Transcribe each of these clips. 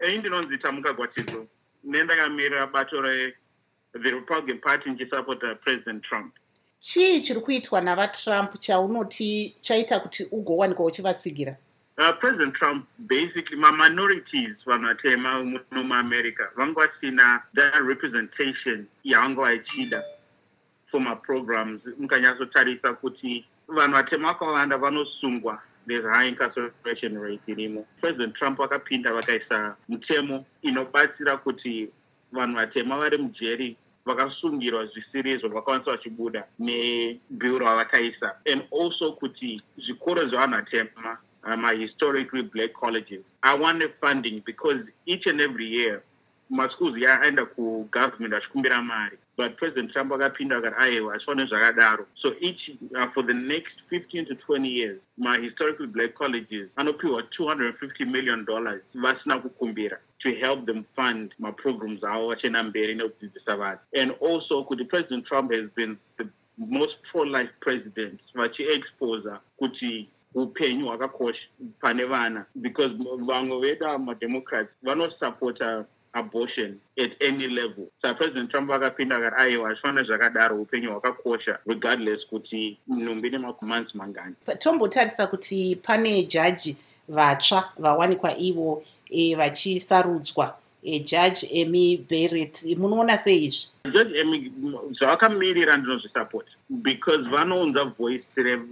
ei ndinonzi tamuka gwatidzo nendakamira bato rethe republican party ndichisapota president trump. Chii chiri kuitwa navatrump chaunoti chaita kuti ugowanikwa uchivatsigira uh, president trump basically maminorities vanhu vatema muno muamerica vanga vasina that representation yavanga vachida for maprograms mukanyatsotarisa kuti vanhu vatema vakawanda vanosungwa there's high incarceration rate irimo president trump vakapinda vakaisa mutemo inobatsira kuti vanhu vatema vari mujeri vakasungirwa zvisirizvo vakwanisa vachibuda nebhiuro vavakaisa and also kuti zvikoro zvevanhu vatema uh, mahistorically black colleges awane funding because each and every year maschools yaenda kugovernment achikumbira mari. But president trump akapinda akati aiwa hazvifanire zvakadaro. So each uh, for the next 15 to 20 years mahistorical black colleges anopiwa 250 million dollars vasina kukumbira to help them fund maprograms avo vachienda mberi nekudzidzisa vanhu. And also kuti president trump has been the most pro life president vachiexposa kuti upenyu hwakakosha pane vana. Because vamwe vedu mademocrats vanosupporta abortion at any level. Saka president trump akapinda akati aiwa hazvifanira zvakadaro upenyu hwakakosha regardless kuti nhumbi nemakumanzi mangani. Tombotarisa kuti pane jaji vatsva vawanikwa ivo e, vachisarudzwa e, jaji emy barrett. Munoona sei izvi? Jaji emy zvavakamirira ndinozvisapota because vanounza voice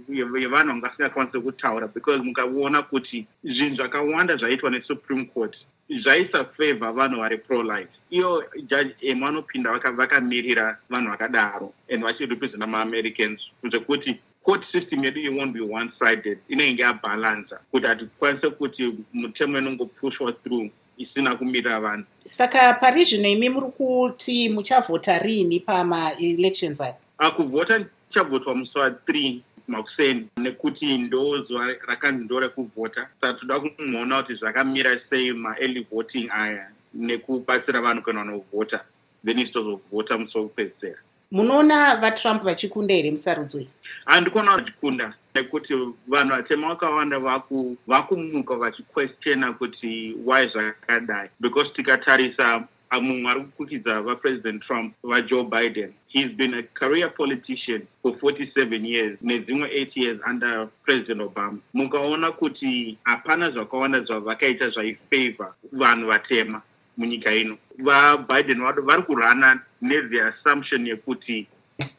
yevanhu vanga vasingakwanisi kutaura because mukaona kuti zvinhu zvakawanda zvaiitwa nesupreme court zvaisafavha vanhu vari pro life iyo jaji em vanopinda vakamirira vanhu vakadaro and vachirepresenta maamericans zvekuti court system yedu iwon't be one sided inenge yabhalansa kuti hatikwanise kuti mutemo inongopushwa through isina kumirira vanhu. Saka pari zvino imi muri kuti muchavhota riini pamaelections aya? Akuvhota tichavhotwa musi wa3 makuseni nekuti ndo zuva rakanzi ndo rekuvhota saka toda kumuona kuti zvakamira sei maearly voting aya nekubatsira vanhu kana vanovhota then isitozovhota musi wekupedzisera munoona vatrump vachikunda here musarudzo iyi? Handikuona vachikunda nekuti vanhu vatema vakawanda vakumuka vachiquestiona kuti why zvakadai. Because tikatarisa mumwe ari kukukidza vapresident trump vajoe biden. He's been a career politician for 47 years nedzimwe 8 years under president obama. Mukaona kuti hapana zvakawanda zvavakaita zvaifavor vanhu vatema munyika ino. Vabiden vari kurana nethe assumption yekuti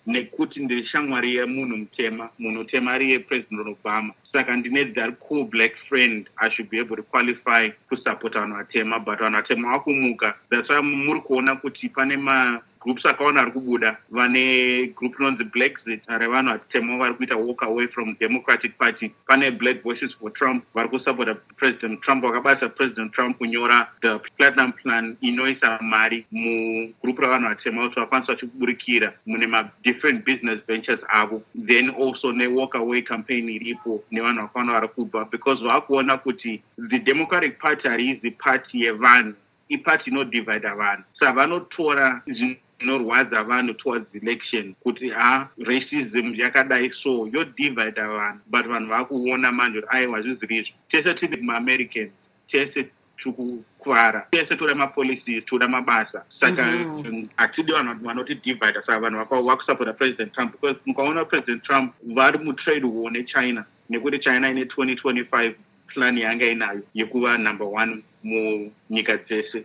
nekuti ndiri shamwari yemunhu mutema munhu tema ari yepresident obama. Saka ndine that cool black friend i should be able to qualify kusupporta vanhu vatema but vanhu vatema vakumuka thats why muri kuona kuti pane groups akaona ari kubuda vane group inonzi blackzit revanhu vatema vari kuita walk away from democratic party. Pane black voices for trump vari kusupporta president trump vakabatisa president trump kunyora the platinum plan inoisa mari mugroup ravanhu vatema kuti vakwanisa vachiburikira mune madifferent business ventures avo. Then also newalk away campaign iripo nevanhu vakawanda vari kubva because vaakuona kuti the democratic party hariizi party yevanhu ipati inodivhida vanhu. Saka zvinorwadza vanhu towards election kuti ha racism yakadai so yodivhida vanhu but vanhu vaakuona manje kuti aiwa zviziri izvo tese tiri maamerican tese tikukuvara tese toda mapolicies toda mabasa. Saka mhm. hatidi vanhu vanotidivhida saka vanhu vakusupporta president trump. Because mukaona president trump vari mutrade war nechina nekuti china ine 2025 plan yanga inayo yekuva number one munyika dzese